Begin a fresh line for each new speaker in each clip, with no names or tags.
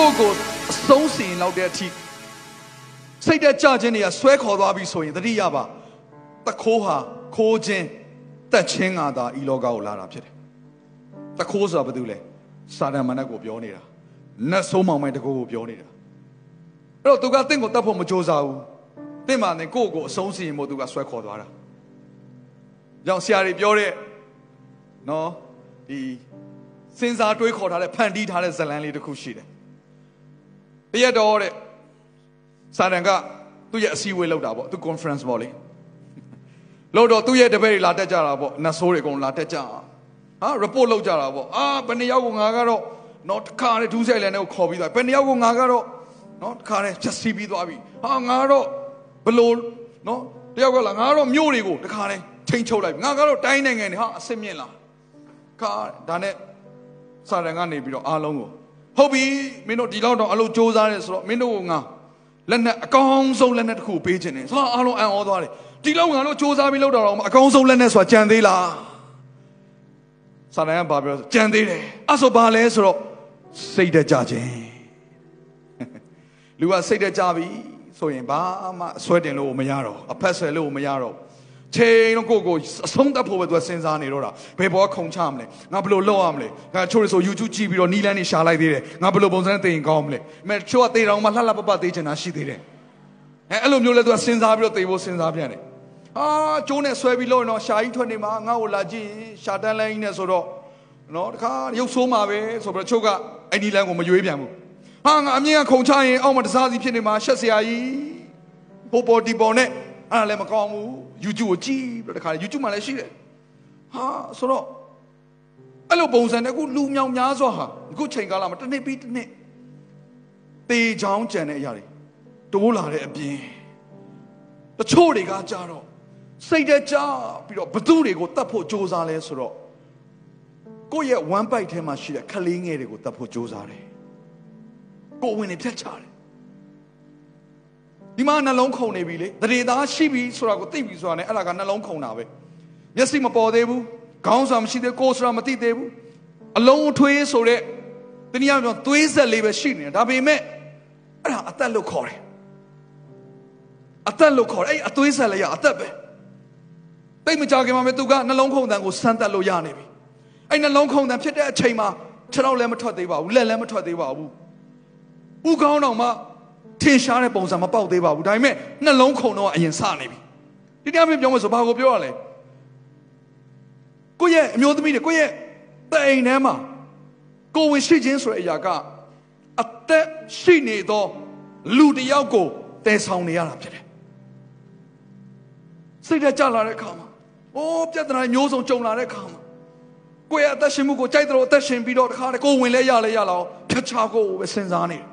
ကိုယ့်ကိုအဆုံးစီရင်လောက်တဲ့အထိစိတ်တဲ့ကြခြင်းတွေကဆွဲခေါ်သွားပြီဆိုရင်တတိယပါတခိုးဟာခိုးခြင်းတက်ချင်းငါသာဤလောကကိုလာတာဖြစ်တယ်တခိုးဆိုတာဘာတူလဲစာတန်မနက်ကိုပြောနေတာနတ်ဆိုးမောင်မိုင်တကူကိုပြောနေတာအဲ့တော့သူကတင့်ကိုတတ်ဖို့မကြိုးစားဘူးတင့်မှလည်းကိုယ့်ကိုအဆုံးစီရင်ဖို့သူကဆွဲခေါ်သွားတာကြောင့်ဆရာတွေပြောတဲ့နော်ဒီစဉ်းစားတွေးခေါ်ထားတဲ့ဖန်တီးထားတဲ့ဇလန်းလေးတစ်ခုရှိတယ် တရက်တော့တဲ့စာတန်ကသူ့ရဲ့အစည်းအဝေးလုပ်တာပေါ့သူ conference ပေါ့လေလို့တော့သူ့ရဲ့တပည့်တွေလာတက်ကြတာပေါ့နတ်ဆိုးတွေအကုန်လာတက်ကြဟာ report လုပ်ကြတာပေါ့အာဘယ်နှစ်ယောက်ကိုငါကတော့နော်တခါနဲ့ဒူးဆိုင်လန်နဲ့ကိုခေါ်ပြီးသွားဘယ်နှစ်ယောက်ကိုငါကတော့နော်တခါနဲ့ဖြတ်စီးပြီးသွားပြီဟာငါတော့ဘလို့နော်တယောက်ကလာငါတော့မြို့တွေကိုတခါနဲ့ထိန်ချုပ်လိုက်ငါကတော့တိုင်းနိုင်ငံတွေဟာအစ်စ်မြင့်လာခါဒါနဲ့စာတန်ကနေပြီးတော့အားလုံးကို ဟုတ်ပြီမင်းတို့ဒီလောက်တော့အလုပ်စ조사ရဲဆိုတော့မင်းတို့ကငါလက်နဲ့အကောင်းဆုံးလက်နဲ့တစ်ခုပေးခြင်းတယ်ဆိုတော့အားလုံးအံ့ဩသွားတယ်ဒီလောက်ငါတို့စ조사ပြီးလောက်တော့အကောင်းဆုံးလက်နဲ့ဆိုတာကြံသေးလားစာတန်ကဘာပြောကြံသေးတယ်အဲ့ဆိုဘာလဲဆိုတော့စိတ်တကြခြင်းလူကစိတ်တကြပြီဆိုရင်ဘာမှဆွဲတင်လို့မရတော့အဖက်ဆွဲလို့မရတော့ ချိန်တော့ကိုကိုအဆုံးသတ်ဖို့ပဲသူကစဉ်းစားနေတော့တာဘယ်ဘောခုံချမလဲငါဘယ်လိုလုပ်ရမလဲငါချိုးရဆို YouTube ကြည့်ပြီးတော့နီးလန်းနေရှာလိုက်သေးတယ်ငါဘယ်လိုပုံစံနဲ့သိရင်ကောင်းမလဲမဲချိုးကသေတော်မှလှလှပပသေးချင်တာရှိသေးတယ်အဲအဲ့လိုမျိုးလဲသူကစဉ်းစားပြီးတော့သိဖို့စဉ်းစားပြန်တယ်အာကျိုးနဲ့ဆွဲပြီးလို့တော့ရှာကြီးထွက်နေမှာငါ့ကိုလာကြည့်ရင်ရှာတန်းလိုင်းနဲ့ဆိုတော့နော်တခါရုပ်ဆိုးမှာပဲဆိုပြီးတော့ချိုးကအဲ့ဒီလန်းကိုမရွေးပြန်ဘူးဟာငါအမြင်ကခုံချရင်အောက်မှာတစားစီဖြစ်နေမှာရှက်စရာကြီးဟိုပေါ်ဒီပေါ်နဲ့ အဲ့ဒါလည်းမကောင်းဘူး YouTube ကိုကြည့်ပြီးတော့တခါ YouTube မှာလည်းရှိတယ်ဟာဆိုတော့အဲ့လိုပုံစံနဲ့အခုလူမြောင်များစွာဟာအခုချိန်ကာလမှာတစ်နှစ်ပြီးတစ်နှစ်တေချောင်းကြံတဲ့အရာတွေတိုးလာတဲ့အပြင်တချို့တွေကကြတော့စိတ်တကြပြီးတော့ဘသူတွေကိုတတ်ဖို့ကြိုးစားလဲဆိုတော့ကိုယ့်ရဲ့ one bite ထဲမှာရှိတဲ့ခလေးငယ်တွေကိုတတ်ဖို့ကြိုးစားတယ်ကိုယ်ဝင်နေဖြတ်ချတယ် ဒီမှာနှလုံးခုန်နေပြီလေတရေသားရှိပြီဆိုတာကိုသိပြီဆိုတာ ਨੇ အဲ့ဒါကနှလုံးခုန်တာပဲမျက်စိမပေါ်သေးဘူးခေါင်းဆောင်မရှိသေးကိုယ်ဆိုတာမသိသေးဘူးအလုံးထွေးဆိုတဲ့တနည်းအားဖြင့်သွေးဆက်လေးပဲရှိနေတာဒါပေမဲ့အဲ့ဒါအသက်လို့ခေါ်တယ်အသက်လို့ခေါ်တယ်အဲ့အသွေးဆက်လေးရအသက်ပဲတိတ်မကြခင်မှာပဲသူကနှလုံးခုန်တန်ကိုစမ်းတက်လို့ရနေပြီအဲ့နှလုံးခုန်တန်ဖြစ်တဲ့အချိန်မှာခြေထောက်လည်းမထွက်သေးပါဘူးလက်လည်းမထွက်သေးပါဘူးဥကောင်းတော်မှာ ထင်ရှားတဲ့ပုံစံမပေါက်သေးပါဘူးဒါပေမဲ့နှလုံးခုန်တော့အရင်စနေပြီဒီတရားမျိုးပြောမယ်ဆိုဘာကိုပြောရလဲကိုယ့်ရဲ့အမျိုးသမီးတွေကိုယ့်ရဲ့တိုင်ထဲမှာကိုဝင်ရှိခြင်းဆိုတဲ့အရာကအသက်ရှိနေသောလူတစ်ယောက်ကိုတည်ဆောင်နေရတာဖြစ်တယ်စိတ်ဓာတ်ကြလာတဲ့အခါမှာအိုးပြဿနာမျိုးစုံကြုံလာတဲ့အခါမှာကိုယ့်ရဲ့အသက်ရှင်မှုကိုကြိုက်တယ်လို့အသက်ရှင်ပြီးတော့တခါတည်းကိုဝင်လဲရလဲရလာအောင်ဖြတ်ချကိုပဲစဉ်းစားနေတယ်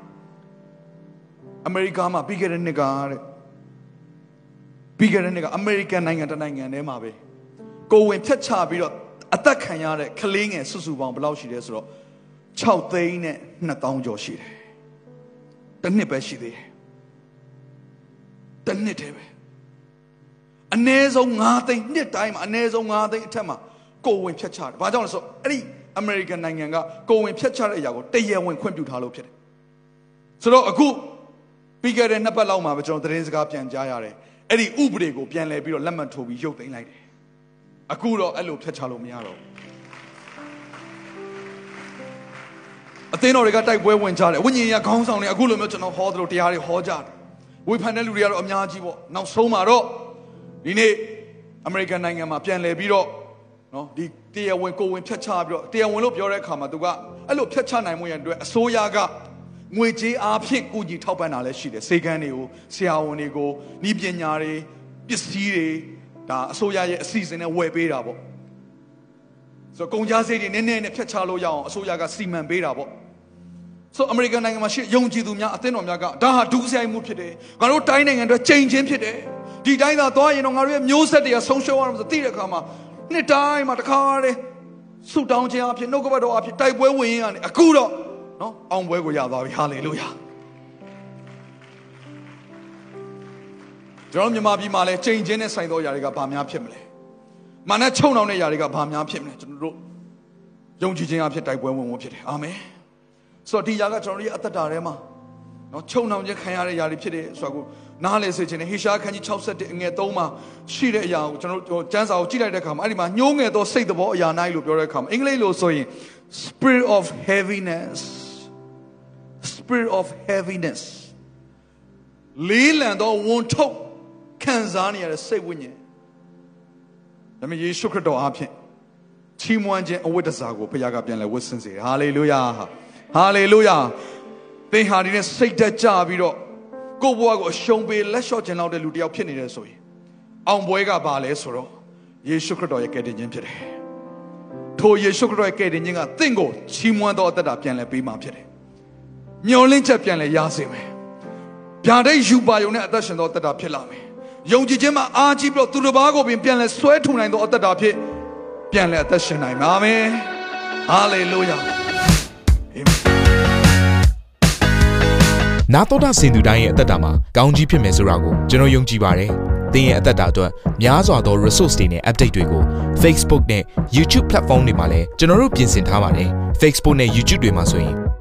အမေရိကမှာပြီးခဲ့တဲ့နှစ်ကတဲ့ပြီးခဲ့တဲ့နှစ်ကအမေရိကန်နိုင်ငံတနိုင်ငံထဲမှာပဲကိုဝင်ဖြတ်ချပြီးတော့အသက်ခံရတဲ့ကလေးငယ်စုစုပေါင်းဘယ်လောက်ရှိလဲဆိုတော့6သိန်းနဲ့2000ကျော်ရှိတယ်တစ်နှစ်ပဲရှိသေးတယ်တစ်နှစ်တည်းပဲအနည်းဆုံး9သိန်းနှစ်တိုင်းမှာအနည်းဆုံး9သိန်းအထက်မှာကိုဝင်ဖြတ်ချတယ်ဘာကြောင့်လဲဆိုတော့အဲ့ဒီအမေရိကန်နိုင်ငံကကိုဝင်ဖြတ်ချတဲ့အရာကိုတရားဝင်ခွင့်ပြုထားလို့ဖြစ်တယ်ဆိုတော့အခု ပြီးခဲ့တဲ့နှစ်ပတ်လောက်မှာပဲကျွန်တော်သတင်းစကားပြန်ကြားရတယ်အဲ့ဒီဥပဒေကိုပြန်လဲပြီးတော့လက်မှတ်ထိုးပြီးရုပ်သိမ်းလိုက်တယ်အခုတော့အဲ့လိုဖျက်ချလို့မရတော့အသင်းတော်တွေကတိုက်ပွဲဝင်ကြတယ်ဝိညာဉ်ရခေါင်းဆောင်တွေအခုလိုမျိုးကျွန်တော်ဟောသလိုတရားတွေဟောကြတယ်ဝေဖန်တဲ့လူတွေကတော့အများကြီးပေါ့နောက်ဆုံးမှာတော့ဒီနေ့အမေရိကန်နိုင်ငံမှာပြန်လဲပြီးတော့နော်ဒီတရားဝင်ကိုဝင်ဖျက်ချပြီးတော့တရားဝင်လို့ပြောတဲ့အခါမှာသူကအဲ့လိုဖျက်ချနိုင်မှုရန်အတွက်အစိုးရက ငွေကြေးအားဖြင့်ကိုကြီးထောက်ပံ့တာလည်းရှိတယ်စေကန်းတွေကိုဆရာဝန်တွေကိုဤပညာတွေပစ္စည်းတွေဒါအစိုးရရဲ့အစီအစဉ်နဲ့ဝယ်ပေးတာပေါ့ဆိုတော့ကုန်ကြမ်းစိတ်တွေနည်းနည်းနဲ့ဖြတ်ချလို့ရအောင်အစိုးရကစီမံပေးတာပေါ့ဆိုအမေရိကန်နိုင်ငံမှာရှိယုံကြည်သူများအသင်းတော်များကဒါဟာဒုစရိုက်မှုဖြစ်တယ်ငါတို့တိုင်းနိုင်ငံအတွက်ချိန်ချင်းဖြစ်တယ်ဒီတိုင်းသာသွားရင်တော့ငါတို့ရဲ့မျိုးဆက်တွေကဆုံးရှုံးရမှာဆိုသိတဲ့အခါမှာနှစ်တိုင်းမှာတစ်ခါတည်းဆုတောင်းခြင်းအဖြစ်နှုတ်ကပတ်တော်အဖြစ်တိုက်ပွဲဝင်ရင်းကနေအခုတော့ နော်အောင်ပွဲကိုရသွားပြီဟာလေလုယာကျွန်တော်မြန်မာပြည်မှာလည်းချိန်ချင်းနဲ့ဆိုင်သောຢာတွေကဘာများဖြစ်မလဲမာနချုံနှောင်တဲ့ຢာတွေကဘာများဖြစ်မလဲကျွန်တော်တို့ယုံကြည်ခြင်းအဖြစ်တိုက်ပွဲဝင်ဝင်ဖြစ်တယ်အာမင်ဆိုတော့ဒီຢာကကျွန်တော်တို့ရဲ့အသက်တာထဲမှာနော်ချုံနှောင်ခြင်းခံရတဲ့ຢာတွေဖြစ်တယ်ဆိုတော့နားလေစေခြင်းနဲ့ဟေရှာခန်းကြီး61အငယ်3မှာရှိတဲ့အရာကိုကျွန်တော်တို့ကျမ်းစာကိုကြည့်လိုက်တဲ့အခါမှာအဲ့ဒီမှာညှိုးငယ်သောစိတ်တော်အရာနိုင်လို့ပြောတဲ့အခါမှာအင်္ဂလိပ်လိုဆိုရင် spirit of heaviness spirit of heaviness လေးလံသောဝန်ထုတ်ခံစားနေရတဲ့စိတ်ဝိညာဉ်ဒါပေမဲ့ယေရှုခရစ်တော်အားဖြင့်ချီးမွမ်းခြင်းအဝတ်တစားကိုဘုရားကပြန်လဲဝတ်ဆင်စေဟာလေလုယာဟာလေလုယာသင်ဟာဒီနဲ့စိတ်သက်ကြပြီးတော့ကိုယ့်ဘဝကိုအရှုံးပေးလက်လျှော့ခြင်းလောက်တဲ့လူတစ်ယောက်ဖြစ်နေတယ်ဆိုရင်အောင်ပွဲကဘာလဲဆိုတော့ယေရှုခရစ်တော်ရဲ့ကယ်တင်ခြင်းဖြစ်တယ်ထိုယေရှုခရစ်တော်ရဲ့ကယ်တင်ခြင်းကသင်ကိုချီးမွမ်းသောအသက်တာပြန်လဲပေးမှာဖြစ်တယ် မျော်လင့်ချက်ပြန်လဲရစေမယ်ဗျာဒိတ်ယူပါယုံနဲ့အသက်ရှင်သောအသက်တာဖြစ်လာမယ်ယုံကြည်ခြင်းမှာအားကြီးပြီးတော့သူတစ်ပါးကိုပင်ပြန်လဲဆွဲထုံနိုင်သောအသက်တာဖြစ်ပြန်လဲအသက်ရှင်နိုင်ပါမယ်ဟာလေလုယာအာမင်
နာတော်တာစင်သူတိုင်းရဲ့အသက်တာမှာကောင်းကြီးဖြစ်မယ်ဆိုတာကိုကျွန်တော်ယုံကြည်ပါတယ်။သင်ရဲ့အသက်တာအတွက်များစွာသော resource တွေနဲ့ update တွေကို Facebook နဲ့ YouTube platform တွေမှာလည်းကျွန်တော်တို့ပြင်ဆင်ထားပါတယ်။ Facebook နဲ့ YouTube တွေမှာဆိုရင်